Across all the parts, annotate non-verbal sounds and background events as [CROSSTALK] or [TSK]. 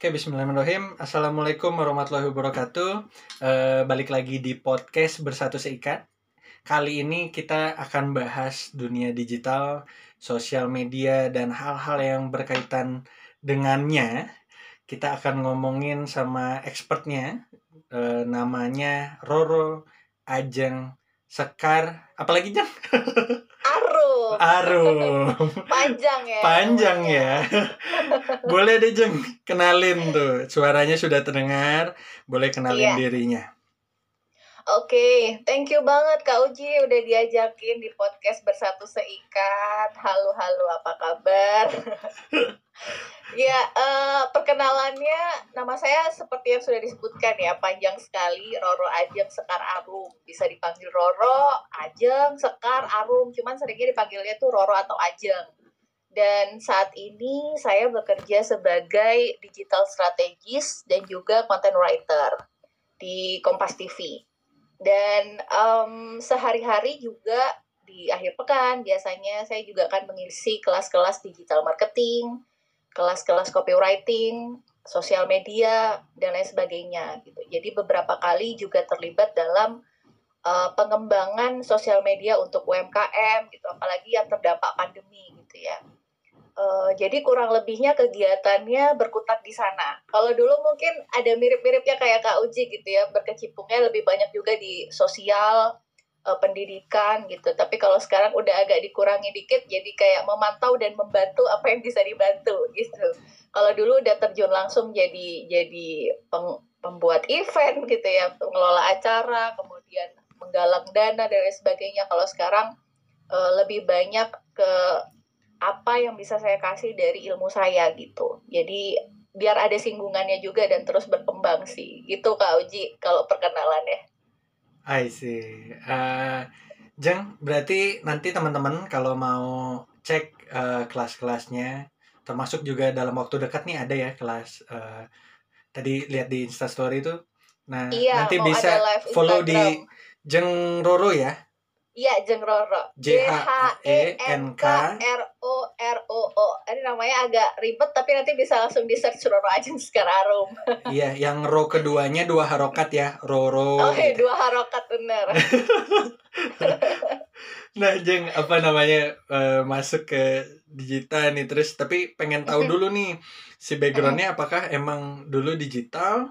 Oke, bismillahirrahmanirrahim. Assalamualaikum warahmatullahi wabarakatuh. Eh, balik lagi di podcast Bersatu Seikat. Kali ini kita akan bahas dunia digital, sosial media, dan hal-hal yang berkaitan dengannya. Kita akan ngomongin sama expertnya, eh, namanya Roro Ajeng Sekar. Apalagi Jang? [LAUGHS] Arum. [LAUGHS] Panjang ya. Panjang ya. [LAUGHS] Boleh deh Jeng, kenalin tuh. Suaranya sudah terdengar. Boleh kenalin Iya. dirinya. Oke, thank you banget Kak Uji udah diajakin di podcast Bersatu Seikat. Halo, halo, apa kabar? [LAUGHS] ya, eh, perkenalannya nama saya seperti yang sudah disebutkan ya, panjang sekali, Roro Ajeng Sekar Arum. Bisa dipanggil Roro, Ajeng, Sekar, Arum, cuman seringnya dipanggilnya tuh Roro atau Ajeng. Dan saat ini saya bekerja sebagai digital strategist dan juga content writer di Kompas TV. Dan em, sehari-hari juga di akhir pekan biasanya saya juga akan mengisi kelas-kelas digital marketing, kelas-kelas copywriting, sosial media dan lain sebagainya gitu. Jadi beberapa kali juga terlibat dalam eh, pengembangan sosial media untuk UMKM gitu, apalagi yang terdampak pandemi gitu ya. Eh, jadi kurang lebihnya kegiatannya berkutat di sana. Kalau dulu mungkin ada mirip-miripnya kayak Kak Uji gitu ya, berkecimpungnya lebih banyak juga di sosial, eh, pendidikan gitu. Tapi kalau sekarang udah agak dikurangi dikit, jadi kayak memantau dan membantu apa yang bisa dibantu gitu. Kalau dulu udah terjun langsung jadi jadi peng- pembuat event gitu ya, pengelola acara, kemudian menggalang dana dan lain sebagainya. Kalau sekarang eh, lebih banyak ke apa yang bisa saya kasih dari ilmu saya gitu. Jadi biar ada singgungannya juga dan terus berkembang sih. Gitu Kak Uji kalau perkenalannya. I see. Eh, Jeng, berarti nanti teman-teman kalau mau cek eh, kelas-kelasnya, termasuk juga dalam waktu dekat nih ada ya kelas. eh, tadi lihat di Instastory itu. Nah, Iya, nanti bisa follow di. Jeng Roro ya. Iya, Jeng Roro. J H E N K R O R O O. Ini namanya agak ribet tapi nanti bisa langsung di search Roro Ajeng sekarang. [LAUGHS] Iya, yang ro keduanya dua harokat ya, Roro. Oke, gitu. dua harokat bener. [LAUGHS] Nah, Jeng, apa namanya eh, masuk ke digital nih terus tapi pengen tahu dulu nih si backgroundnya apakah emang dulu digital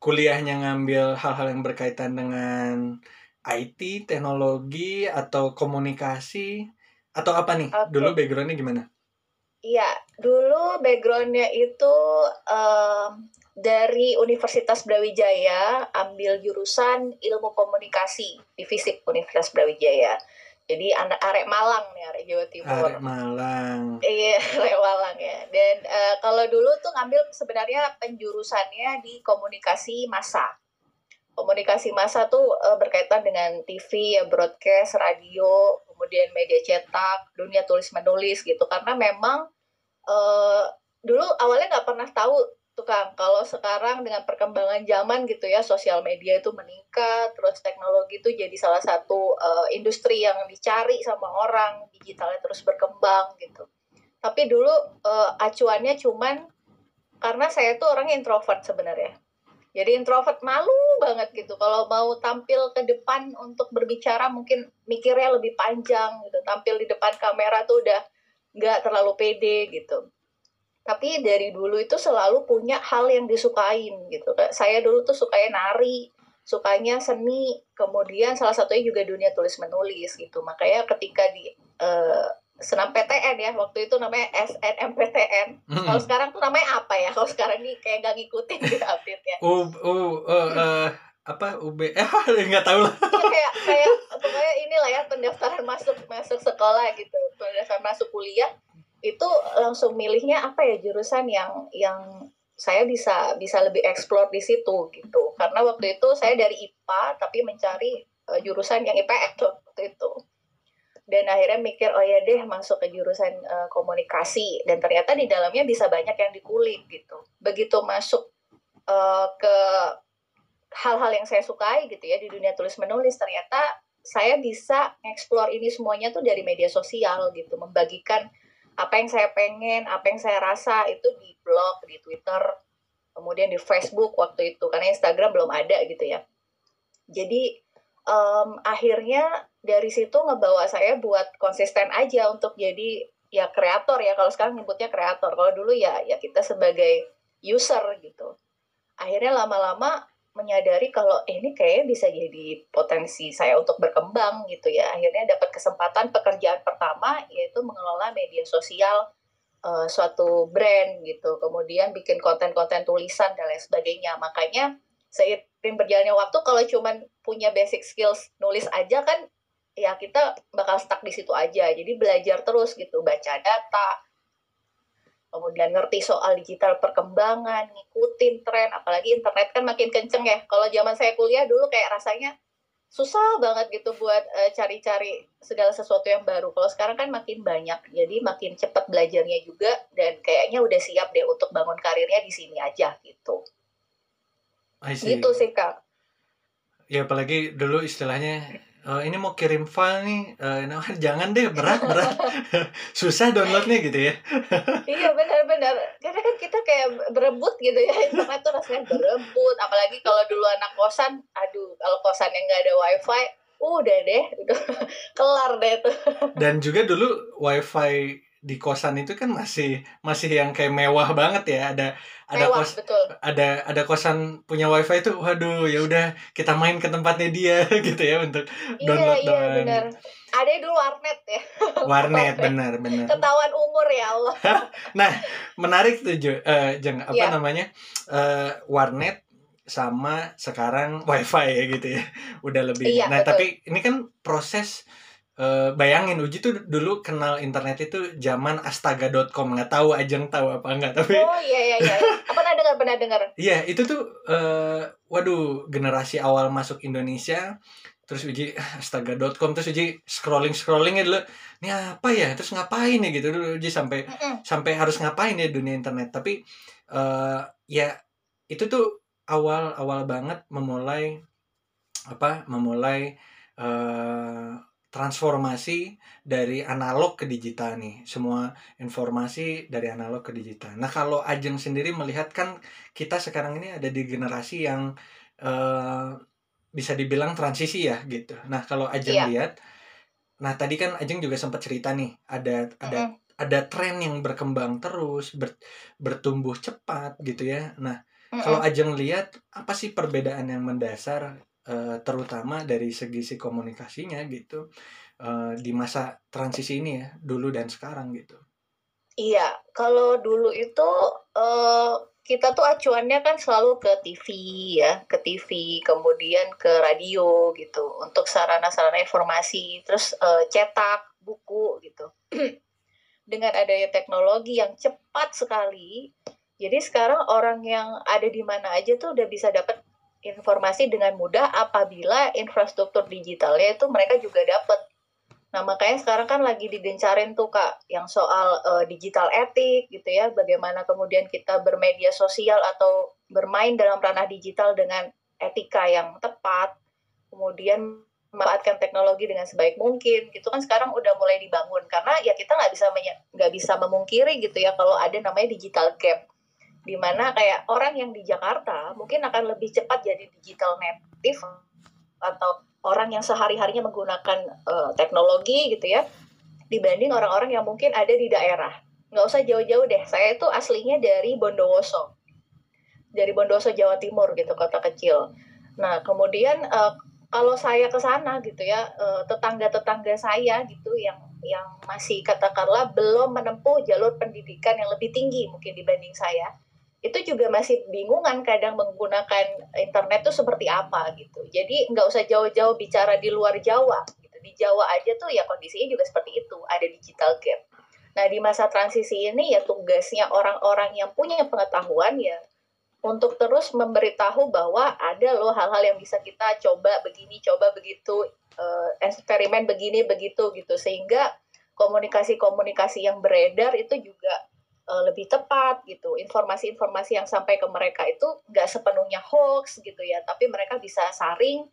kuliahnya ngambil hal-hal yang berkaitan dengan IT, teknologi atau komunikasi atau apa nih? Oke. Dulu backgroundnya gimana? Iya, dulu backgroundnya itu em, dari Universitas Brawijaya, ambil jurusan ilmu komunikasi di Fisip Universitas Brawijaya. Jadi anak arek Malang nih, arek Jawa Timur. Arek Malang. Iya, [LAUGHS] arek Malang ya. Dan eh, kalau dulu tuh ngambil sebenarnya penjurusannya di komunikasi massa. Komunikasi massa tuh eh, berkaitan dengan TV, ya, broadcast, radio, kemudian media cetak, dunia tulis menulis gitu. Karena memang eh, dulu awalnya nggak pernah tahu tuh Kang, kalau sekarang dengan perkembangan zaman gitu ya, sosial media itu meningkat, terus teknologi itu jadi salah satu eh, industri yang dicari sama orang, digitalnya terus berkembang gitu. Tapi dulu eh, acuannya cuman karena saya tuh orang introvert sebenarnya. Jadi introvert malu banget gitu. Kalau mau tampil ke depan untuk berbicara mungkin mikirnya lebih panjang gitu. Tampil di depan kamera tuh udah nggak terlalu pede gitu. Tapi dari dulu itu selalu punya hal yang disukain gitu. Saya dulu tuh sukanya nari, sukanya seni, kemudian salah satunya juga dunia tulis menulis gitu. Makanya ketika di eh, senam PTN ya, waktu itu namanya SNMPTN. Kalau sekarang tuh namanya apa ya? Kalau sekarang nih kayak gak ngikutin gitu update-nya. U U eh, eh, apa UB eh [LAUGHS] nggak tahu lah. Ya, kayak kayak pokoknya inilah ya pendaftaran masuk masuk sekolah gitu pendaftaran masuk kuliah itu langsung milihnya apa ya jurusan yang yang saya bisa bisa lebih explore di situ gitu karena waktu itu saya dari IPA tapi mencari eh, jurusan yang IPS waktu itu dan akhirnya mikir oh ya deh masuk ke jurusan eh, komunikasi. Dan ternyata di dalamnya bisa banyak yang dikulik gitu. Begitu masuk eh, ke hal-hal yang saya sukai gitu ya di dunia tulis menulis ternyata saya bisa explore ini semuanya tuh dari media sosial gitu. Membagikan apa yang saya pengen apa yang saya rasa itu di blog di twitter kemudian di Facebook waktu itu. Karena Instagram belum ada gitu ya. Jadi um, akhirnya dari situ ngebawa saya buat konsisten aja untuk jadi ya kreator ya. Kalau sekarang nyebutnya kreator. Kalau dulu ya ya kita sebagai user gitu. Akhirnya lama-lama menyadari kalau eh, ini kayaknya bisa jadi potensi saya untuk berkembang gitu ya. Akhirnya dapat kesempatan pekerjaan pertama yaitu mengelola media sosial uh, suatu brand gitu. Kemudian bikin konten-konten tulisan dan lain sebagainya. Makanya seiring berjalannya waktu kalau cuman punya basic skills nulis aja kan ya kita bakal stuck di situ aja. Jadi belajar terus gitu baca data kemudian ngerti soal digital perkembangan ngikutin tren apalagi internet kan makin kenceng ya. Kalau zaman saya kuliah dulu kayak rasanya susah banget gitu buat cari cari-cari segala sesuatu yang baru. Kalau sekarang kan makin banyak jadi makin cepat belajarnya juga dan kayaknya udah siap deh untuk bangun karirnya di sini aja gitu. Gitu sih kak. Ya apalagi dulu istilahnya uh, ini mau kirim file nih. Uh, nah, [LAUGHS] jangan deh berat berat. [LAUGHS] Susah downloadnya gitu ya. [LAUGHS] Iya benar-benar karena kan kita kayak berebut gitu ya. Internet tuh rasanya berebut. Apalagi kalau dulu anak kosan aduh kalau kosan yang nggak ada wifi udah deh. Udah kelar deh tuh. Dan juga dulu wifi di kosan itu kan masih masih yang kayak mewah banget ya. Ada ada mewah, kos betul. ada ada kosan punya wifi itu waduh ya udah kita main ke tempatnya dia [LAUGHS] gitu ya untuk iya, download iya, ada dulu warnet ya. Warnet [LAUGHS] benar benar. Ketahuan umur ya Allah. [LAUGHS] Nah menarik tuh uh, eh, jeng apa yeah. namanya uh, warnet sama sekarang wifi ya gitu ya. Udah lebih iya, nah betul. tapi ini kan proses Uh, bayangin Uji tuh dulu kenal internet itu zaman astaga.com nggak tahu Ajeng tahu apa enggak tapi oh iya iya iya. Apa pernah dengar pernah dengar. [LAUGHS] Iya itu tuh uh, waduh generasi awal masuk Indonesia terus Uji astaga.com terus Uji scrolling scrolling ya dulu. Ini apa ya? Terus ngapain ya gitu dulu Uji sampai mm -mm. sampai harus ngapain ya dunia internet. Tapi uh, ya itu tuh awal awal banget memulai apa memulai uh, transformasi dari analog ke digital nih semua informasi dari analog ke digital nah kalau Ajeng sendiri melihat kan kita sekarang ini ada di generasi yang uh, bisa dibilang transisi ya gitu nah kalau Ajeng iya. lihat nah tadi kan Ajeng juga sempat cerita nih ada ada mm -hmm. ada tren yang berkembang terus ber, bertumbuh cepat gitu ya nah mm -hmm. kalau Ajeng lihat apa sih perbedaan yang mendasar uh, terutama dari segi si komunikasinya gitu uh, di masa transisi ini ya dulu dan sekarang gitu. Iya, kalau dulu itu uh, kita tuh acuannya kan selalu ke TV ya, ke TV, kemudian ke radio gitu untuk sarana-sarana informasi, terus uh, cetak buku gitu. [CLEARS THROAT] Dengan adanya teknologi yang cepat sekali, jadi sekarang orang yang ada di mana aja tuh udah bisa dapat informasi dengan mudah apabila infrastruktur digitalnya itu mereka juga dapat. Nah, makanya sekarang kan lagi digencarin tuh Kak yang soal uh, digital etik gitu ya, bagaimana kemudian kita bermedia sosial atau bermain dalam ranah digital dengan etika yang tepat. Kemudian memanfaatkan teknologi dengan sebaik mungkin gitu kan sekarang udah mulai dibangun karena ya kita nggak bisa nggak bisa memungkiri gitu ya kalau ada namanya digital gap di mana kayak orang yang di Jakarta mungkin akan lebih cepat jadi digital native atau orang yang sehari-harinya menggunakan uh, teknologi gitu ya dibanding orang-orang yang mungkin ada di daerah. Nggak usah jauh-jauh deh saya itu aslinya dari Bondowoso. Dari Bondowoso Jawa Timur gitu kota kecil. Nah kemudian uh, kalau saya ke sana gitu ya uh, tetangga-tetangga saya gitu yang yang masih katakanlah belum menempuh jalur pendidikan yang lebih tinggi mungkin dibanding saya itu juga masih bingungan kadang menggunakan internet itu seperti apa gitu. Jadi nggak usah jauh-jauh bicara di luar Jawa gitu. Di Jawa aja tuh ya kondisinya juga seperti itu, ada digital gap. Nah, di masa transisi ini ya tugasnya orang-orang yang punya pengetahuan ya untuk terus memberitahu bahwa ada loh hal-hal yang bisa kita coba begini, coba begitu, uh, eksperimen begini, begitu gitu. Sehingga komunikasi-komunikasi yang beredar itu juga uh, lebih tepat gitu. Informasi-informasi yang sampai ke mereka itu nggak sepenuhnya hoax gitu ya, tapi mereka bisa saring,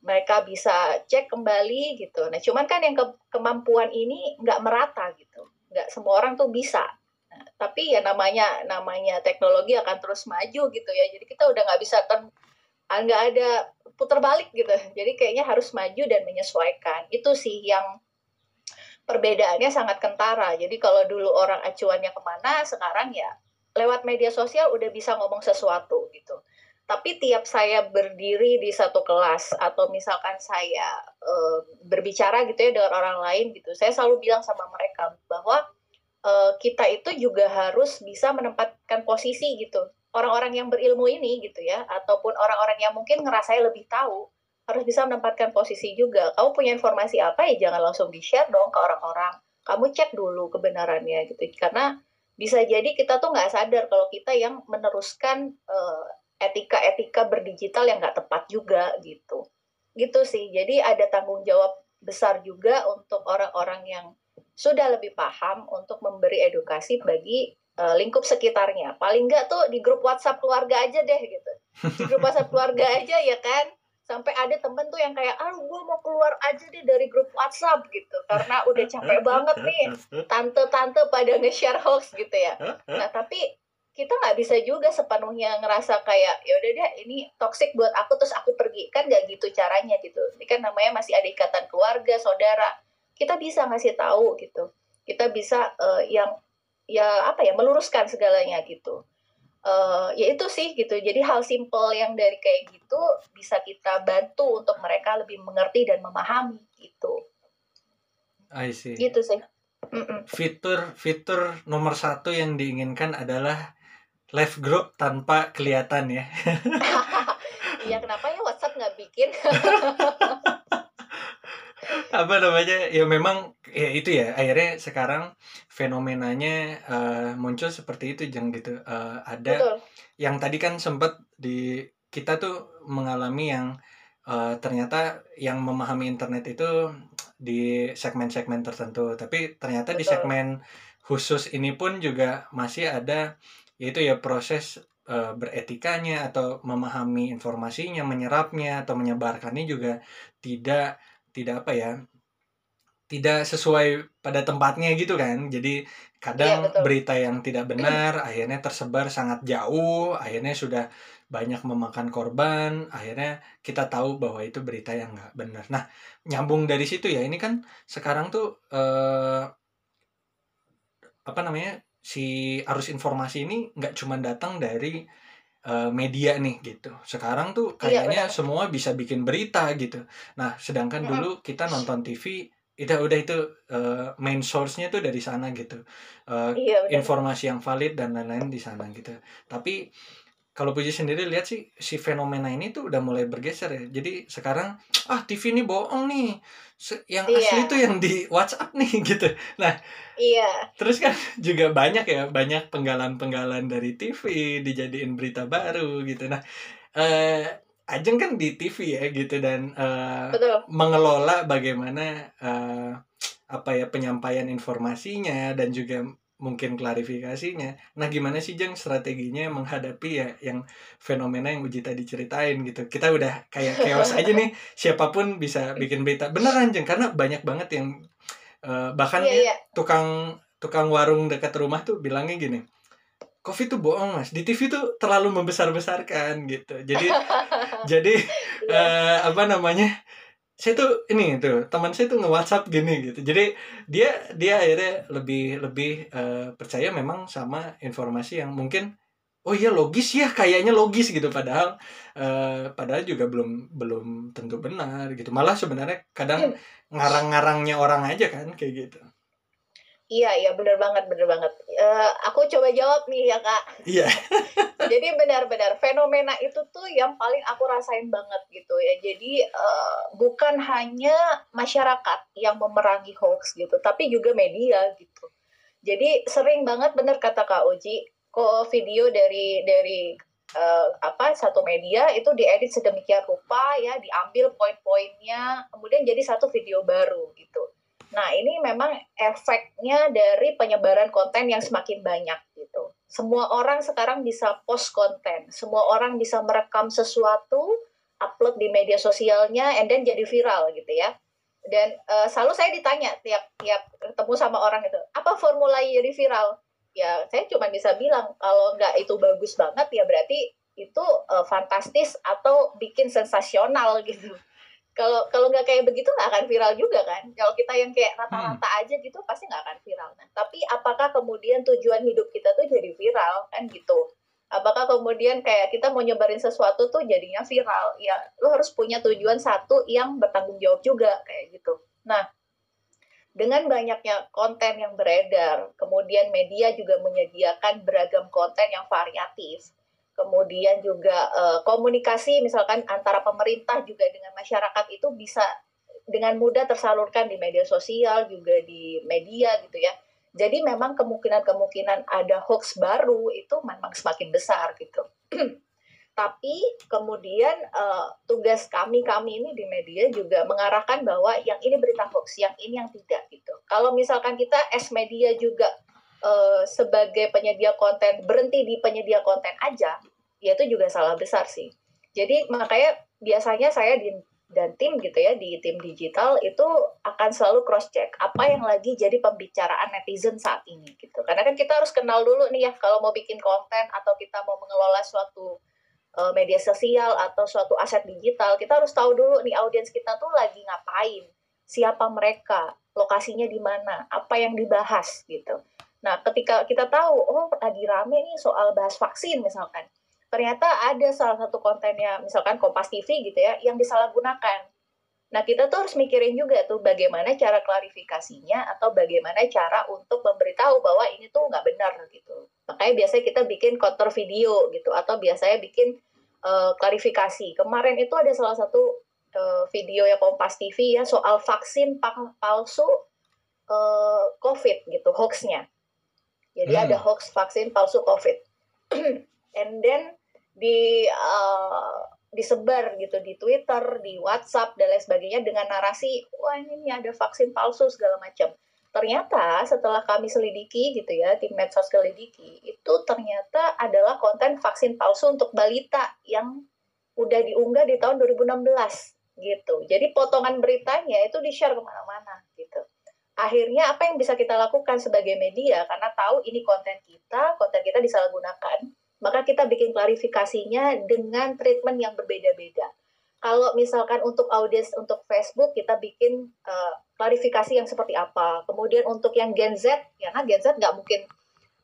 mereka bisa cek kembali gitu. Nah, cuman kan yang ke kemampuan ini nggak merata gitu, nggak semua orang tuh bisa. Nah, tapi ya namanya namanya teknologi akan terus maju gitu ya jadi kita udah nggak bisa kan nggak ada putar balik gitu jadi kayaknya harus maju dan menyesuaikan itu sih yang perbedaannya sangat kentara. Jadi kalau dulu orang acuannya ke mana sekarang ya lewat media sosial udah bisa ngomong sesuatu gitu. Tapi tiap saya berdiri di satu kelas atau misalkan saya e, berbicara gitu ya dengan orang lain gitu saya selalu bilang sama mereka bahwa e, kita itu juga harus bisa menempatkan posisi gitu. Orang-orang yang berilmu ini gitu ya ataupun orang-orang yang mungkin ngerasa lebih tahu harus bisa menempatkan posisi juga kamu punya informasi apa ya jangan langsung di share dong ke orang-orang kamu cek dulu kebenarannya gitu karena bisa jadi kita tuh nggak sadar kalau kita yang meneruskan uh, etika-etika berdigital yang nggak tepat juga gitu. Gitu sih. Jadi ada tanggung jawab besar juga untuk orang-orang yang sudah lebih paham untuk memberi edukasi bagi uh, lingkup sekitarnya. Paling nggak tuh di grup WhatsApp keluarga aja deh gitu. Di grup WhatsApp keluarga aja ya kan. Sampai ada temen tuh yang kayak, ah gue mau keluar aja deh dari grup WhatsApp gitu. Karena udah capek banget nih tante-tante pada nge-share hoax gitu ya. Nah tapi kita nggak bisa juga sepenuhnya ngerasa kayak ya udah deh ini toxic buat aku terus aku pergi. Kan nggak gitu caranya gitu. Ini kan namanya masih ada ikatan keluarga saudara. Kita bisa ngasih tahu gitu. Kita bisa uh, yang ya apa ya meluruskan segalanya gitu uh, ya itu sih gitu. Jadi hal simple yang dari kayak gitu bisa kita bantu untuk mereka lebih mengerti dan memahami gitu. I see. Gitu sih. Fitur fitur nomor satu yang diinginkan adalah live group tanpa kelihatan ya. [LAUGHS] Iya kenapa ya? WhatsApp nggak bikin? [LAUGHS] apa namanya ya memang ya itu ya akhirnya sekarang fenomenanya uh, muncul seperti itu jeng gitu uh, ada Betul. yang tadi kan sempat di kita tuh mengalami yang uh, ternyata yang memahami internet itu di segmen-segmen tertentu tapi ternyata Betul. di segmen khusus ini pun juga masih ada itu ya proses uh, beretikanya atau memahami informasinya, menyerapnya atau menyebarkannya juga tidak tidak apa ya tidak sesuai pada tempatnya gitu kan. Jadi kadang ya, berita yang tidak benar akhirnya tersebar sangat jauh akhirnya sudah banyak memakan korban akhirnya kita tahu bahwa itu berita yang nggak benar. Nah nyambung dari situ ya ini kan sekarang tuh eh, apa namanya si arus informasi ini nggak cuma datang dari uh, media nih gitu. Sekarang tuh iya, kayaknya iya, semua bisa bikin berita gitu. Nah, sedangkan dulu kita nonton TV itu udah itu uh, main source-nya tuh dari sana gitu. Uh, iya, informasi yang valid dan lain-lain di sana gitu. Tapi kalau Puji sendiri lihat sih si fenomena ini tuh udah mulai bergeser ya. Jadi sekarang [TSK] ah TV ini bohong nih. Yang iya. asli itu yang di WhatsApp nih [LAUGHS] gitu. Nah, iya. Terus kan [LAUGHS] juga banyak ya, banyak penggalan-penggalan dari TV dijadiin berita baru gitu. Nah, eh Ajeng kan di TV ya gitu dan uh, mengelola bagaimana uh, [TSK] apa ya penyampaian informasinya dan juga mungkin klarifikasinya. Nah, gimana sih Jeng strateginya menghadapi ya yang fenomena yang Uji tadi ceritain gitu. Kita udah kayak chaos aja nih, siapa pun bisa bikin berita. Beneran Jeng, karena banyak banget yang uh, bahkan yeah, yeah. tukang tukang warung dekat rumah tuh bilangnya gini. Covid tuh bohong mas, di TV tuh terlalu membesar-besarkan gitu. Jadi [LAUGHS] jadi uh, apa namanya? Saya tuh ini tuh teman saya tuh nge WhatsApp gini gitu. Jadi dia dia akhirnya lebih lebih uh, percaya memang sama informasi yang mungkin oh iya logis ya kayaknya logis gitu. Padahal uh, padahal juga belum belum tentu benar gitu. Malah sebenarnya kadang iya. ngarang-ngarangnya orang aja kan kayak gitu Iya, iya benar banget, benar banget. Uh, aku coba jawab nih ya kak. Iya. [LAUGHS] Jadi benar-benar fenomena itu tuh yang paling aku rasain banget gitu ya. Jadi uh, bukan hanya masyarakat yang memerangi hoax gitu, tapi juga media gitu. Jadi sering banget benar kata kak Uji, kok video dari dari uh, apa satu media itu diedit sedemikian rupa ya, diambil poin-poinnya, kemudian jadi satu video baru gitu Nah, ini memang efeknya dari penyebaran konten yang semakin banyak gitu. Semua orang sekarang bisa post konten, semua orang bisa merekam sesuatu, upload di media sosialnya, and then jadi viral gitu ya. Dan uh, selalu saya ditanya tiap tiap ketemu sama orang itu, apa formula jadi viral? ya saya cuma bisa bilang kalau nggak itu bagus banget ya berarti itu uh, fantastis atau bikin sensasional gitu kalau kalau nggak kayak begitu nggak akan viral juga kan? Kalau kita yang kayak rata-rata hmm. aja gitu pasti nggak akan viral. Nah tapi apakah kemudian tujuan hidup kita tuh jadi viral? Kan gitu. Apakah kemudian kayak kita mau nyebarin sesuatu tuh jadinya viral? Ya lo harus punya tujuan satu yang bertanggung jawab juga kayak gitu. Nah dengan banyaknya konten yang beredar kemudian media juga menyediakan beragam konten yang variatif kemudian juga uh, komunikasi misalkan antara pemerintah juga dengan masyarakat itu bisa dengan mudah tersalurkan di media sosial juga di media gitu ya. Jadi memang kemungkinan-kemungkinan ada hoax baru itu memang semakin besar gitu. [CLEARS THROAT] Tapi kemudian uh, tugas kami kami ini di media juga mengarahkan bahwa yang ini berita hoax, yang ini yang tidak gitu. Kalau misalkan kita S media juga uh, sebagai penyedia konten berhenti di penyedia konten aja, ya itu juga salah besar sih. Jadi makanya biasanya saya di dan tim gitu ya di tim digital itu akan selalu cross check apa yang lagi jadi pembicaraan netizen saat ini gitu. Karena kan kita harus kenal dulu nih ya kalau mau bikin konten atau kita mau mengelola suatu uh, media sosial atau suatu aset digital, kita harus tahu dulu nih audiens kita tuh lagi ngapain, siapa mereka, lokasinya di mana, apa yang dibahas gitu. Nah, ketika kita tahu oh lagi rame nih soal bahas vaksin misalkan ternyata ada salah satu kontennya misalkan Kompas TV gitu ya yang disalahgunakan. Nah kita tuh harus mikirin juga tuh bagaimana cara klarifikasinya atau bagaimana cara untuk memberitahu bahwa ini tuh nggak benar gitu. Makanya biasanya kita bikin counter video gitu atau biasanya bikin uh, klarifikasi. Kemarin itu ada salah satu uh, video ya Kompas TV ya soal vaksin palsu uh, COVID gitu hoaxnya. Jadi hmm. ada hoax vaksin palsu COVID. [CLEARS THROAT] And then di uh, disebar gitu di Twitter, di WhatsApp dan lain sebagainya dengan narasi wah ini ada vaksin palsu segala macam. Ternyata setelah kami selidiki gitu ya, tim medsos selidiki, itu ternyata adalah konten vaksin palsu untuk balita yang udah diunggah di tahun 2016 gitu. Jadi potongan beritanya itu di-share ke mana-mana gitu. Akhirnya apa yang bisa kita lakukan sebagai media karena tahu ini konten kita, konten kita disalahgunakan maka kita bikin klarifikasinya dengan treatment yang berbeda-beda. Kalau misalkan untuk audiens untuk Facebook kita bikin uh, klarifikasi yang seperti apa. Kemudian untuk yang Gen Z, ya kan Gen Z nggak mungkin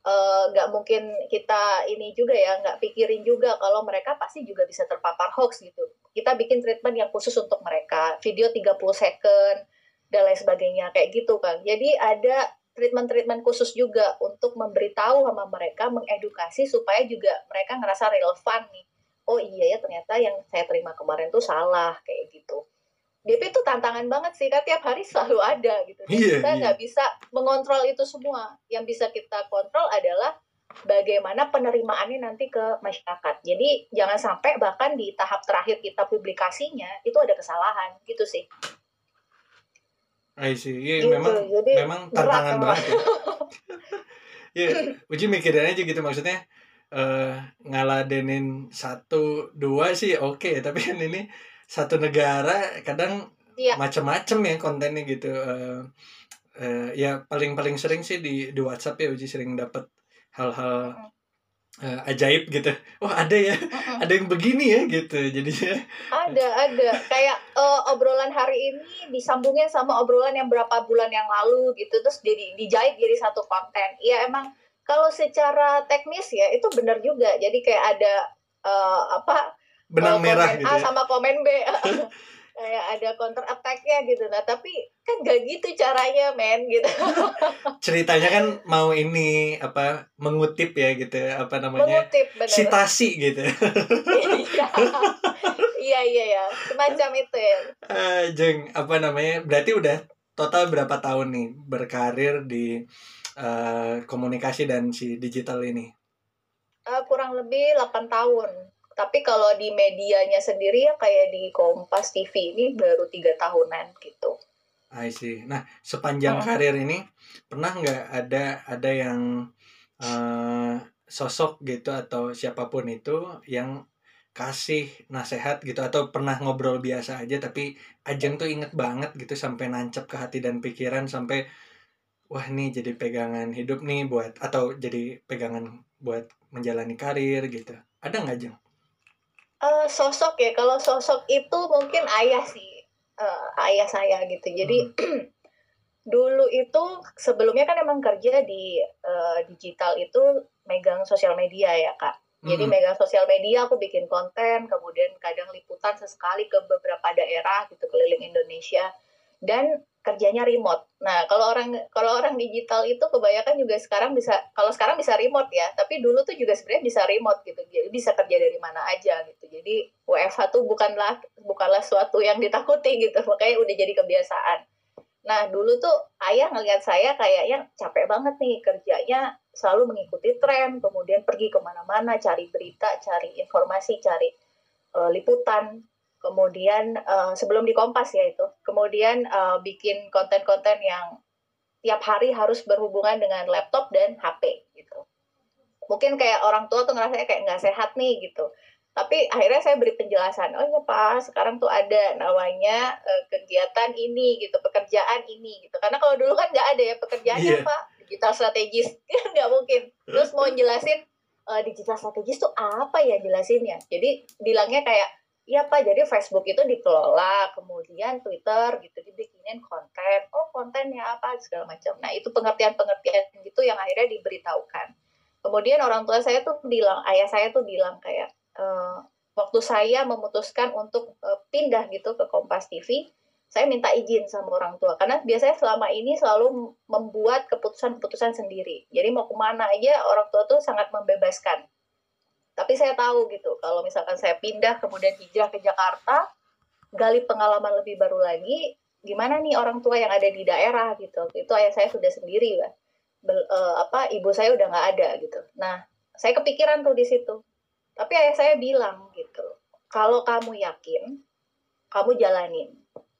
eh, nggak uh, mungkin kita ini juga ya nggak pikirin juga kalau mereka pasti juga bisa terpapar hoax gitu. Kita bikin treatment yang khusus untuk mereka, video 30 second dan lain sebagainya kayak gitu kan. Jadi ada treatment-treatment khusus juga untuk memberitahu sama mereka, mengedukasi supaya juga mereka ngerasa relevan nih. Oh iya ya ternyata yang saya terima kemarin tuh salah kayak gitu. DP itu tantangan banget sih, kan tiap hari [LAUGHS] selalu ada gitu. yeah, kita iya. nggak yeah. bisa mengontrol itu semua. Yang bisa kita kontrol adalah bagaimana penerimaannya nanti ke masyarakat. Jadi jangan sampai bahkan di tahap terakhir kita publikasinya itu ada kesalahan gitu sih. I see. Iya, gitu, memang jadi memang tantangan banget ya. [LAUGHS] Iya, Uji mikirin aja gitu maksudnya uh, ngaladenin satu dua sih oke okay, tapi kan ini satu negara kadang iya. macam-macam ya kontennya gitu. Uh, uh, ya paling paling sering sih di di WhatsApp ya Uji sering dapat hal-hal uh, ajaib gitu. Wah, oh, ada ya. Uh-uh. Ada yang begini ya gitu. Jadinya ada, ada. Kayak uh, obrolan hari ini disambungnya sama obrolan yang berapa bulan yang lalu gitu terus jadi dijahit jadi satu konten. Iya, emang kalau secara teknis ya itu benar juga. Jadi kayak ada uh, apa? Benang uh, merah gitu. A ya? sama komen B. [LAUGHS] kayak ada counter attack-nya gitu. Nah tapi kan gak gitu caranya men gitu. [LAUGHS] Ceritanya kan mau ini apa mengutip ya gitu apa namanya mengutip bener. citasi gitu. Iya. Iya ya semacam itu ya. Uh, jeng apa namanya berarti udah total berapa tahun nih berkarir di uh, komunikasi dan si digital ini? Uh, kurang lebih 8 tahun tapi kalau di medianya sendiri ya kayak di Kompas TV ini baru tiga tahunan gitu. I see. Nah sepanjang hmm. karir ini pernah nggak ada ada yang uh, sosok gitu atau siapa pun itu yang kasih nasehat gitu atau pernah ngobrol biasa aja tapi Ajeng tuh inget banget gitu sampai nancep ke hati dan pikiran sampai wah ini jadi pegangan hidup nih buat atau jadi pegangan buat menjalani karir gitu ada nggak jeng uh, sosok ya kalau sosok itu mungkin ayah sih uh, ayah saya gitu jadi hmm. [CLEARS THROAT] dulu itu sebelumnya kan emang kerja di uh, digital itu megang sosial media ya kak jadi hmm. megang sosial media aku bikin konten kemudian kadang liputan sesekali ke beberapa daerah gitu keliling Indonesia dan kerjanya remote. Nah, kalau orang kalau orang digital itu kebanyakan juga sekarang bisa kalau sekarang bisa remote ya, tapi dulu tuh juga sebenarnya bisa remote gitu. Jadi bisa kerja dari mana aja gitu. Jadi WFH tuh bukanlah bukanlah suatu yang ditakuti gitu, makanya udah jadi kebiasaan. Nah, dulu tuh ayah ngelihat saya kayaknya capek banget nih kerjanya selalu mengikuti tren, kemudian pergi ke mana-mana, cari berita, cari informasi, cari uh, liputan kemudian uh, sebelum di Kompas ya itu, kemudian uh, bikin konten-konten yang tiap hari harus berhubungan dengan laptop dan HP gitu. Mungkin kayak orang tua tuh ngerasanya kayak nggak sehat nih gitu. Tapi akhirnya saya beri penjelasan, oh iya Pak, sekarang tuh ada namanya uh, kegiatan ini gitu, pekerjaan ini gitu. Karena kalau dulu kan nggak ada ya pekerjaannya yeah. Pak, digital strategis, [LAUGHS] nggak mungkin. Terus mau jelasin uh, digital strategis tuh apa ya jelasinnya? Jadi bilangnya kayak Iya Pak, jadi Facebook itu dikelola, kemudian Twitter gitu dibikinin konten. Oh kontennya apa segala macam. Nah itu pengertian-pengertian gitu yang akhirnya diberitahukan. Kemudian orang tua saya tuh bilang, ayah saya tuh bilang kayak e, waktu saya memutuskan untuk e, pindah gitu ke Kompas TV, saya minta izin sama orang tua karena biasanya selama ini selalu membuat keputusan-keputusan sendiri. Jadi mau ke mana aja orang tua tuh sangat membebaskan tapi saya tahu gitu, kalau misalkan saya pindah kemudian hijrah ke Jakarta, gali pengalaman lebih baru lagi, gimana nih orang tua yang ada di daerah gitu. Itu ayah saya sudah sendiri lah. Bel, uh, apa ibu saya udah nggak ada gitu. Nah, saya kepikiran tuh di situ. Tapi ayah saya bilang gitu, kalau kamu yakin, kamu jalanin.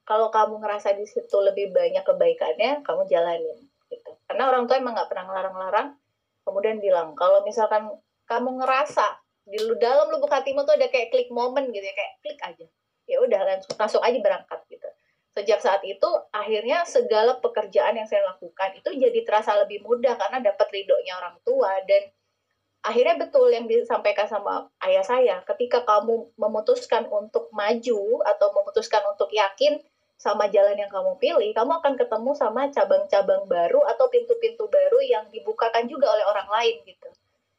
Kalau kamu ngerasa di situ lebih banyak kebaikannya, kamu jalanin. Gitu. Karena orang tua emang nggak pernah ngelarang-larang. Kemudian bilang, kalau misalkan kamu ngerasa di dalam lubuk hatimu tuh ada kayak klik momen gitu ya kayak klik aja. Ya udah langsung langsung aja berangkat gitu. Sejak saat itu akhirnya segala pekerjaan yang saya lakukan itu jadi terasa lebih mudah karena dapat ridhonya orang tua dan akhirnya betul yang disampaikan sama ayah saya ketika kamu memutuskan untuk maju atau memutuskan untuk yakin sama jalan yang kamu pilih kamu akan ketemu sama cabang-cabang baru atau pintu-pintu baru yang dibukakan juga oleh orang lain gitu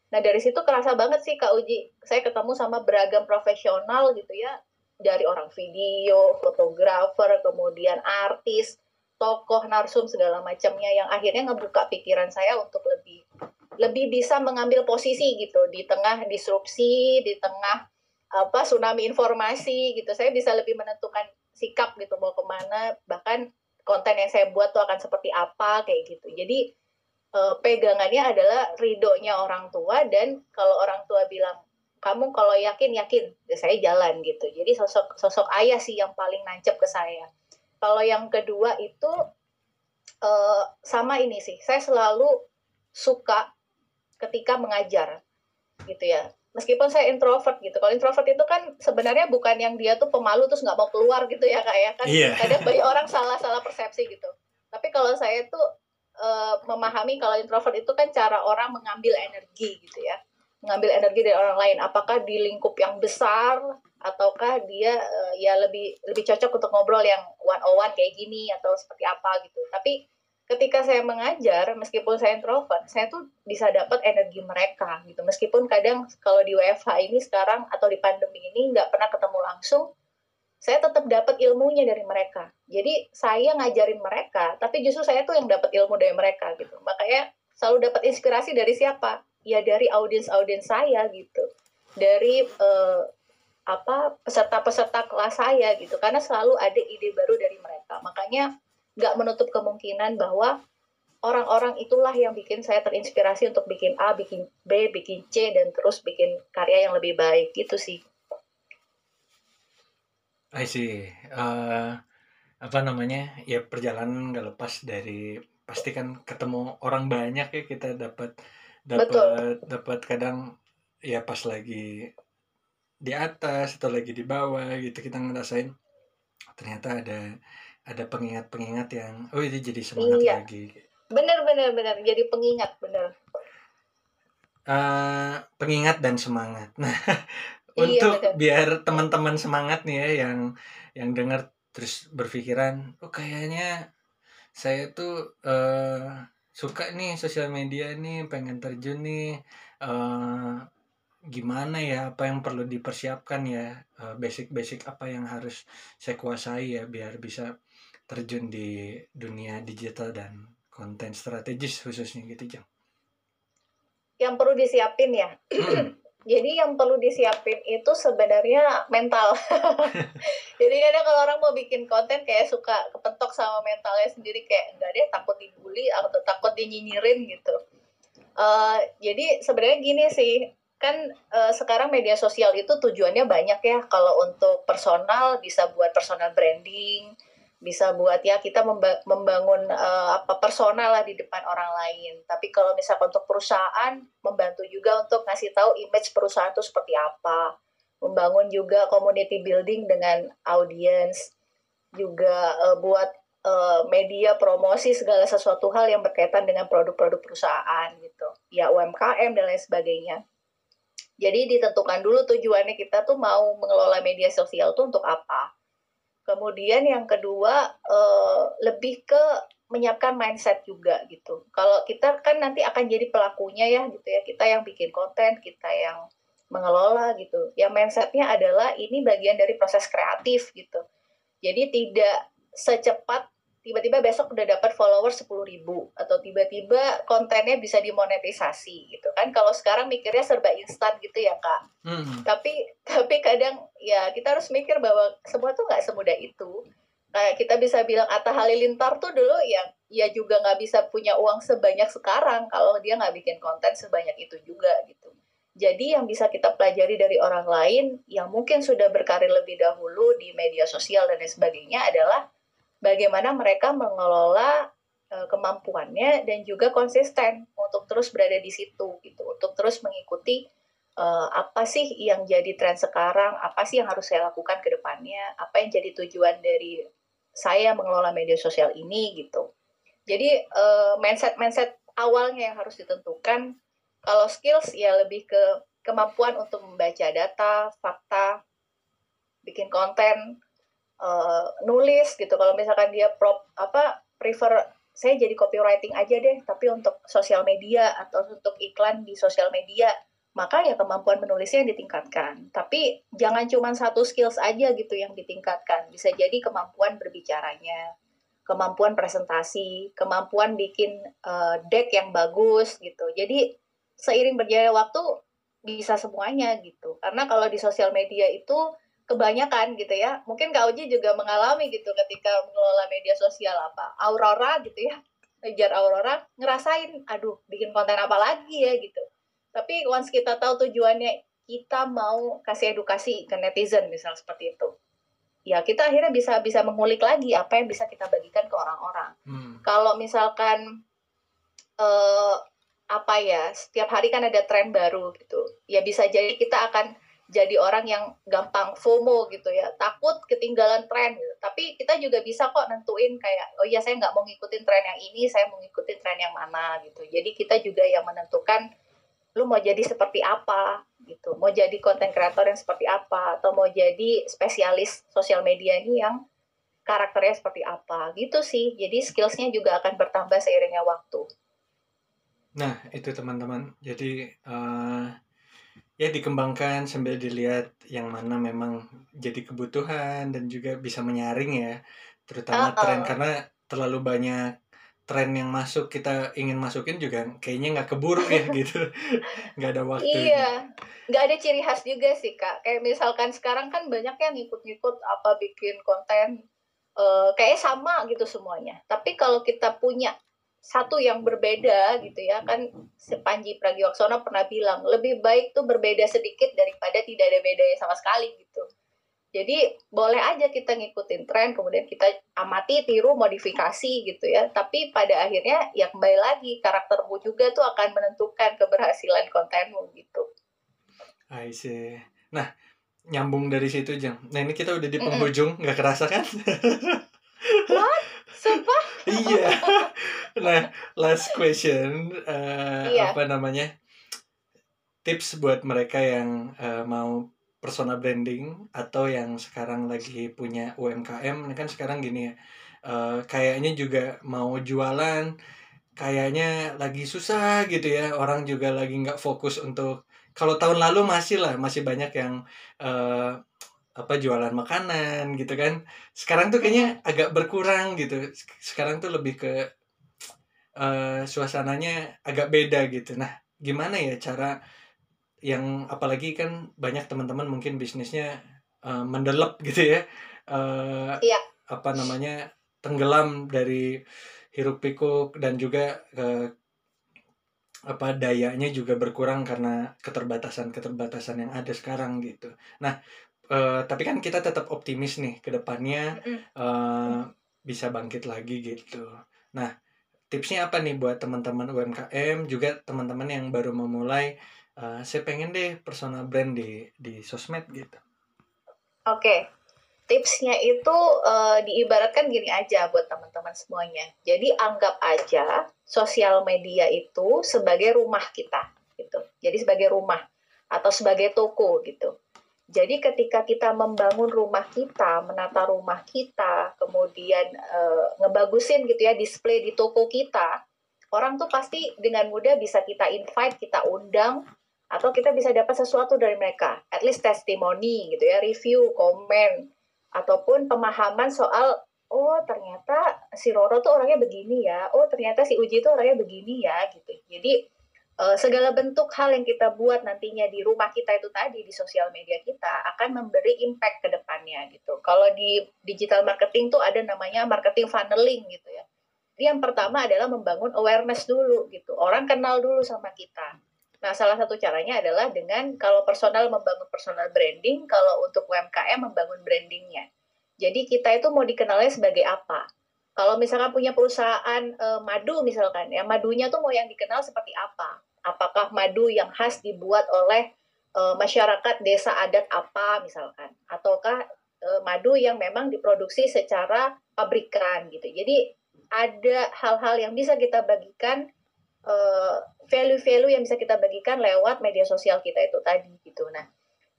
Nah dari situ kerasa banget sih Kak Uji, saya ketemu sama beragam profesional gitu ya, dari orang video, fotografer, kemudian artis, tokoh, narsum segala macamnya yang akhirnya ngebuka pikiran saya untuk lebih lebih bisa mengambil posisi gitu di tengah disrupsi, di tengah apa tsunami informasi gitu. Saya bisa lebih menentukan sikap gitu mau ke mana, bahkan konten yang saya buat tuh akan seperti apa kayak gitu. Jadi uh, pegangannya adalah ridhonya orang tua dan kalau orang tua bilang kamu kalau yakin yakin. Ya saya jalan gitu. Jadi sosok sosok ayah sih yang paling nancep ke saya. Kalau yang kedua itu uh, sama ini sih. Saya selalu suka ketika mengajar gitu ya. Meskipun saya introvert gitu. Kalau introvert itu kan sebenarnya bukan yang dia tuh pemalu terus nggak mau keluar gitu ya kak ya. Kan yeah. kadang banyak orang salah salah persepsi gitu. Tapi kalau saya tuh uh, memahami kalau introvert itu kan cara orang mengambil energi gitu ya. Mengambil energi dari orang lain. Apakah di lingkup yang besar ataukah dia uh, ya lebih lebih cocok untuk ngobrol yang one on one kayak gini atau seperti apa gitu. Tapi ketika saya mengajar meskipun saya introvert saya tuh bisa dapat energi mereka gitu. Meskipun kadang kalau di WFH ini sekarang atau di pandemi ini nggak pernah ketemu langsung saya tetap dapat ilmunya dari mereka. Jadi saya ngajarin mereka, tapi justru saya tuh yang dapat ilmu dari mereka gitu. Makanya selalu dapat inspirasi dari siapa? Ya dari audiens-audiens saya gitu. Dari uh, apa peserta-peserta kelas saya gitu. Karena selalu ada ide baru dari mereka. Makanya nggak menutup kemungkinan bahwa orang-orang itulah yang bikin saya terinspirasi untuk bikin A, bikin B, bikin C, dan terus bikin karya yang lebih baik gitu sih. I see. Uh, apa namanya? Ya perjalanan nggak lepas dari pasti kan ketemu orang banyak ya kita dapat dapat dapat kadang ya pas lagi di atas atau lagi di bawah gitu kita ngerasain ternyata ada ada pengingat-pengingat yang oh ini jadi semangat iya. lagi bener bener bener jadi pengingat bener uh, pengingat dan semangat [LAUGHS] nah Iya, untuk betul. biar teman-teman semangat nih ya yang yang dengar terus berpikiran oh kayaknya saya tuh uh, suka nih sosial media nih pengen terjun nih uh, gimana ya apa yang perlu dipersiapkan ya uh, basic-basic apa yang harus saya kuasai ya biar bisa terjun di dunia digital dan konten strategis khususnya gitu Jang. yang perlu disiapin ya Hmm. Jadi yang perlu disiapin itu sebenarnya mental. [LAUGHS] Jadi kadang kalau orang mau bikin konten kayak suka kepentok sama mentalnya sendiri kayak enggak dia takut dibully atau takut dinyinyirin gitu. Uh, jadi sebenarnya gini sih kan uh, sekarang media sosial itu tujuannya banyak ya kalau untuk personal bisa buat personal branding bisa buat ya kita memba membangun uh, apa personal lah di depan orang lain. Tapi kalau misalkan untuk perusahaan membantu juga untuk ngasih tahu image perusahaan itu seperti apa. Membangun juga community building dengan audience. Juga uh, buat uh, media promosi segala sesuatu hal yang berkaitan dengan produk-produk perusahaan gitu. Ya UMKM dan lain sebagainya. Jadi ditentukan dulu tujuannya kita tuh mau mengelola media sosial tuh untuk apa kemudian yang kedua uh, lebih ke menyiapkan mindset juga gitu. Kalau kita kan nanti akan jadi pelakunya ya gitu ya. Kita yang bikin konten kita yang mengelola gitu. Ya mindsetnya adalah ini bagian dari proses kreatif gitu. Jadi tidak secepat tiba-tiba besok udah dapat followers 10 ribu atau tiba-tiba kontennya bisa dimonetisasi gitu kan. Kalau sekarang mikirnya serba instan gitu ya kak. Hmm. tapi tapi kadang ya kita harus mikir bahwa semua tuh nggak semudah itu. Kayak kita bisa bilang Atta Halilintar tuh dulu ya ya juga nggak bisa punya uang sebanyak sekarang kalau dia nggak bikin konten sebanyak itu juga gitu. Jadi yang bisa kita pelajari dari orang lain yang mungkin sudah berkarir lebih dahulu di media sosial dan lain sebagainya adalah bagaimana mereka mengelola uh, kemampuannya dan juga konsisten untuk terus berada di situ gitu. Untuk terus mengikuti uh, apa sih yang jadi tren sekarang apa sih yang harus saya lakukan ke depannya apa yang jadi tujuan dari saya mengelola media sosial ini gitu. Jadi uh, mindset mindset awalnya yang harus ditentukan kalau skills ya lebih ke kemampuan untuk membaca data fakta bikin konten uh, nulis gitu. Kalau misalkan dia prop apa prefer saya jadi copywriting aja deh tapi untuk sosial media atau untuk iklan di sosial media maka ya kemampuan menulisnya yang ditingkatkan. Tapi jangan cuma satu skills aja gitu yang ditingkatkan. Bisa jadi kemampuan berbicaranya kemampuan presentasi kemampuan bikin uh, deck yang bagus gitu. Jadi seiring berjalannya waktu bisa semuanya gitu. Karena kalau di sosial media itu kebanyakan gitu ya. Mungkin Kak Uji juga mengalami gitu ketika mengelola media sosial apa. Aurora gitu ya. Ngejar Aurora, ngerasain, aduh bikin konten apa lagi ya gitu. Tapi once kita tahu tujuannya, kita mau kasih edukasi ke netizen misal seperti itu. Ya kita akhirnya bisa bisa mengulik lagi apa yang bisa kita bagikan ke orang-orang. Hmm. Kalau misalkan eh, apa ya, setiap hari kan ada tren baru gitu. Ya bisa jadi kita akan jadi orang yang gampang FOMO gitu ya. Takut ketinggalan tren gitu. tapi kita juga bisa kok nentuin kayak oh iya saya nggak mau ngikutin tren yang ini saya mau ngikutin tren yang mana gitu. Jadi kita juga yang menentukan lu mau jadi seperti apa? gitu. Mau jadi konten kreator yang seperti apa? Atau mau jadi spesialis sosial media ini yang karakternya seperti apa? Gitu sih. Jadi skillsnya juga akan bertambah seiringnya waktu. Nah itu teman-teman. Jadi uh, ya dikembangkan sambil dilihat yang mana memang jadi kebutuhan dan juga bisa menyaring ya terutama Uh-uh. tren karena terlalu banyak tren yang masuk kita ingin masukin juga kayaknya nggak keburu ya [LAUGHS] gitu nggak ada waktu Iya, nggak ada ciri khas juga sih kak. Kayak misalkan sekarang kan banyak yang ngikut-ngikut apa bikin konten, eh kayak sama gitu semuanya. Tapi kalau kita punya satu yang berbeda gitu ya kan Panji Pragiwaksono pernah bilang lebih baik tuh berbeda sedikit daripada tidak ada bedanya sama sekali gitu. Jadi boleh aja kita ngikutin tren, kemudian kita amati, tiru, modifikasi gitu ya. Tapi pada akhirnya ya kembali lagi karaktermu juga tuh akan menentukan keberhasilan kontenmu gitu. I see. Nah nyambung dari situ jang. Nah ini kita udah di penghujung nggak kerasa kan? [LAUGHS] Sumpah? iya. nah last question uh, iya. apa namanya tips buat mereka yang uh, mau persona branding atau yang sekarang lagi punya UMKM ini kan sekarang gini ya uh, kayaknya juga mau jualan kayaknya lagi susah gitu ya orang juga lagi nggak fokus untuk kalau tahun lalu masih lah masih banyak yang uh, apa jualan makanan gitu kan. Sekarang tuh kayaknya agak berkurang gitu. Sekarang tuh lebih ke uh, suasananya agak beda gitu. Nah gimana ya cara yang apalagi kan banyak teman-teman mungkin bisnisnya uh, mendelep gitu ya uh, iya. apa namanya tenggelam dari hiruk pikuk dan juga uh, apa dayanya juga berkurang karena keterbatasan keterbatasan yang ada sekarang gitu. Nah uh, tapi kan kita tetap optimis nih ke depannya uh, bisa bangkit lagi gitu. Nah, tipsnya apa nih buat teman-teman UMKM juga teman-teman yang baru memulai uh, saya pengen deh personal brand di di sosmed gitu. Oke. Okay. Tipsnya itu uh, diibaratkan gini aja buat teman-teman semuanya. Jadi anggap aja sosial media itu sebagai rumah kita gitu. Jadi sebagai rumah atau sebagai toko gitu jadi ketika kita membangun rumah kita, menata rumah kita, kemudian e, ngebagusin gitu ya display di toko kita, orang tuh pasti dengan mudah bisa kita invite, kita undang, atau kita bisa dapat sesuatu dari mereka, at least testimoni gitu ya, review, komen, ataupun pemahaman soal oh ternyata si Roro tuh orangnya begini ya, oh ternyata si Uji tuh orangnya begini ya gitu. Jadi uh, segala bentuk hal yang kita buat nantinya di rumah kita itu tadi di sosial media kita akan memberi impact ke depannya gitu. Kalau di digital marketing tuh ada namanya marketing funneling gitu ya. Jadi yang pertama adalah membangun awareness dulu gitu. Orang kenal dulu sama kita. Nah, salah satu caranya adalah dengan kalau personal membangun personal branding, kalau untuk UMKM membangun brandingnya. Jadi kita itu mau dikenalnya sebagai apa? Kalau misalkan punya perusahaan e, madu misalkan ya, madunya tuh mau yang dikenal seperti apa? Apakah madu yang khas dibuat oleh uh, masyarakat desa adat apa misalkan? Ataukah uh, madu yang memang diproduksi secara pabrikan gitu. Jadi ada hal-hal yang bisa kita bagikan value value-value yang bisa kita bagikan lewat media sosial kita itu tadi gitu. Nah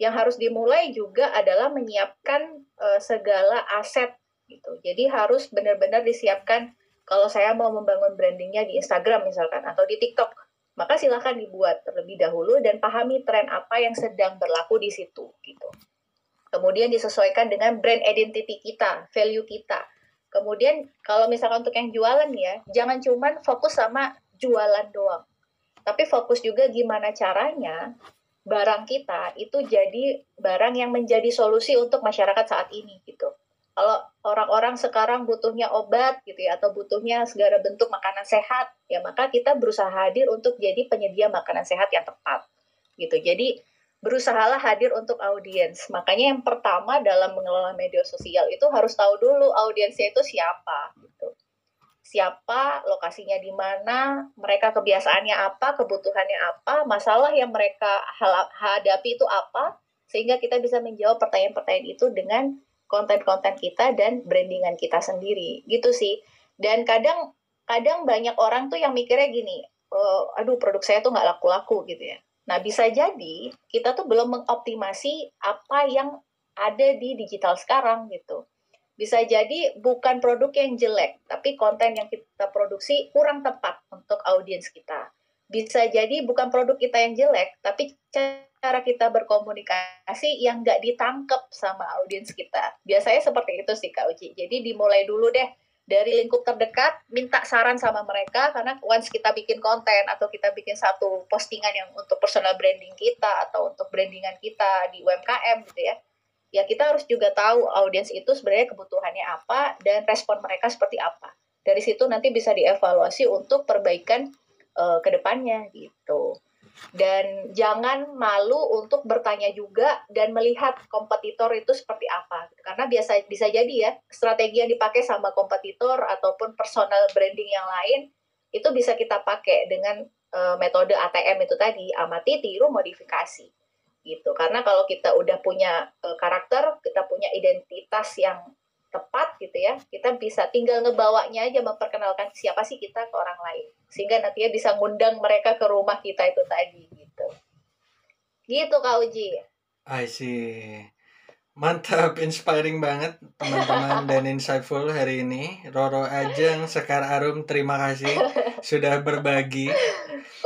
yang harus dimulai juga adalah menyiapkan uh, segala aset gitu. Jadi harus benar-benar disiapkan. Kalau saya mau membangun brandingnya di Instagram misalkan atau di TikTok maka silahkan dibuat terlebih dahulu dan pahami tren apa yang sedang berlaku di situ gitu. Kemudian disesuaikan dengan brand identity kita, value kita. Kemudian kalau misalkan untuk yang jualan ya, jangan cuman fokus sama jualan doang. Tapi fokus juga gimana caranya barang kita itu jadi barang yang menjadi solusi untuk masyarakat saat ini gitu kalau orang-orang sekarang butuhnya obat gitu ya atau butuhnya segala bentuk makanan sehat ya maka kita berusaha hadir untuk jadi penyedia makanan sehat yang tepat gitu. Jadi berusahalah hadir untuk audiens. Makanya yang pertama dalam mengelola media sosial itu harus tahu dulu audiensnya itu siapa gitu. Siapa lokasinya di mana mereka kebiasaannya apa kebutuhannya apa masalah yang mereka hadapi itu apa sehingga kita bisa menjawab pertanyaan-pertanyaan itu dengan konten-konten kita dan brandingan kita sendiri. Gitu sih. Dan kadang kadang banyak orang tuh yang mikirnya gini oh, aduh produk saya tuh nggak laku-laku gitu ya. Nah bisa jadi kita tuh belum mengoptimasi apa yang ada di digital sekarang gitu. Bisa jadi bukan produk yang jelek tapi konten yang kita produksi kurang tepat untuk audiens kita. Bisa jadi bukan produk kita yang jelek tapi kita berkomunikasi yang nggak ditangkep sama audiens kita. Biasanya seperti itu sih Kak Uci. Jadi dimulai dulu deh dari lingkup terdekat, minta saran sama mereka karena once kita bikin konten atau kita bikin satu postingan yang untuk personal branding kita atau untuk brandingan kita di UMKM gitu ya. Ya kita harus juga tahu audiens itu sebenarnya kebutuhannya apa dan respon mereka seperti apa. Dari situ nanti bisa dievaluasi untuk perbaikan uh, ke depannya gitu dan jangan malu untuk bertanya juga dan melihat kompetitor itu seperti apa. Karena biasa bisa jadi ya strategi yang dipakai sama kompetitor ataupun personal branding yang lain itu bisa kita pakai dengan uh, metode ATM itu tadi amati tiru modifikasi. Gitu. Karena kalau kita udah punya uh, karakter kita punya identitas yang tepat gitu ya kita bisa tinggal ngebawanya aja memperkenalkan siapa sih kita ke orang lain sehingga nantinya bisa ngundang mereka ke rumah kita itu tadi gitu gitu kak Uji I see Mantap, inspiring banget teman-teman dan insightful hari ini. Roro Ajeng, Sekar Arum, terima kasih sudah berbagi.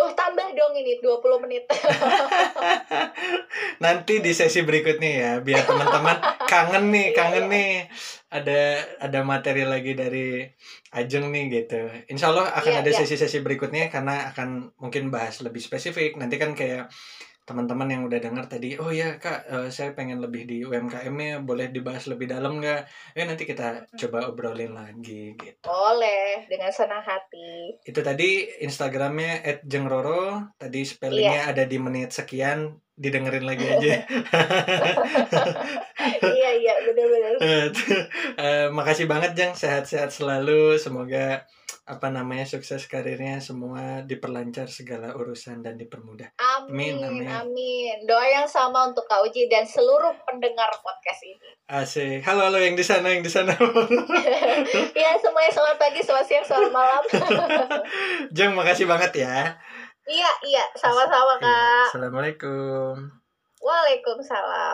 Oh, tambah dong ini 20 menit. [LAUGHS] Nanti di sesi berikutnya ya, biar teman-teman kangen nih, kangen nih. Ada ada materi lagi dari Ajeng nih gitu. Insya Allah akan Iya, ada iya. sesi-sesi berikutnya karena akan mungkin bahas lebih spesifik. Nanti kan kayak teman-teman yang udah dengar tadi, oh ya kak, eh, saya pengen lebih di UMKM-nya, boleh dibahas lebih dalam nggak? Eh nanti kita coba obrolin lagi gitu. Boleh, dengan senang hati. Itu tadi Instagramnya @jengroro, tadi spellingnya ada di menit sekian, didengerin lagi aja. [LAUGHS] iya, iya, benar-benar. [LAUGHS] [LAUGHS] Eh, makasih banget Jeng, sehat-sehat selalu. Semoga apa namanya sukses karirnya semua diperlancar segala urusan dan dipermudah. Amin, Amin, amin, amin. Doa yang sama untuk Kak Uji dan seluruh pendengar podcast ini. Asik. Halo halo yang di sana yang di sana. [LAUGHS] ya, semuanya selamat pagi, selamat siang, selamat malam. [LAUGHS] Jeng makasih banget ya. iya, iya, sama-sama Iya. Kak. Assalamualaikum. Waalaikumsalam.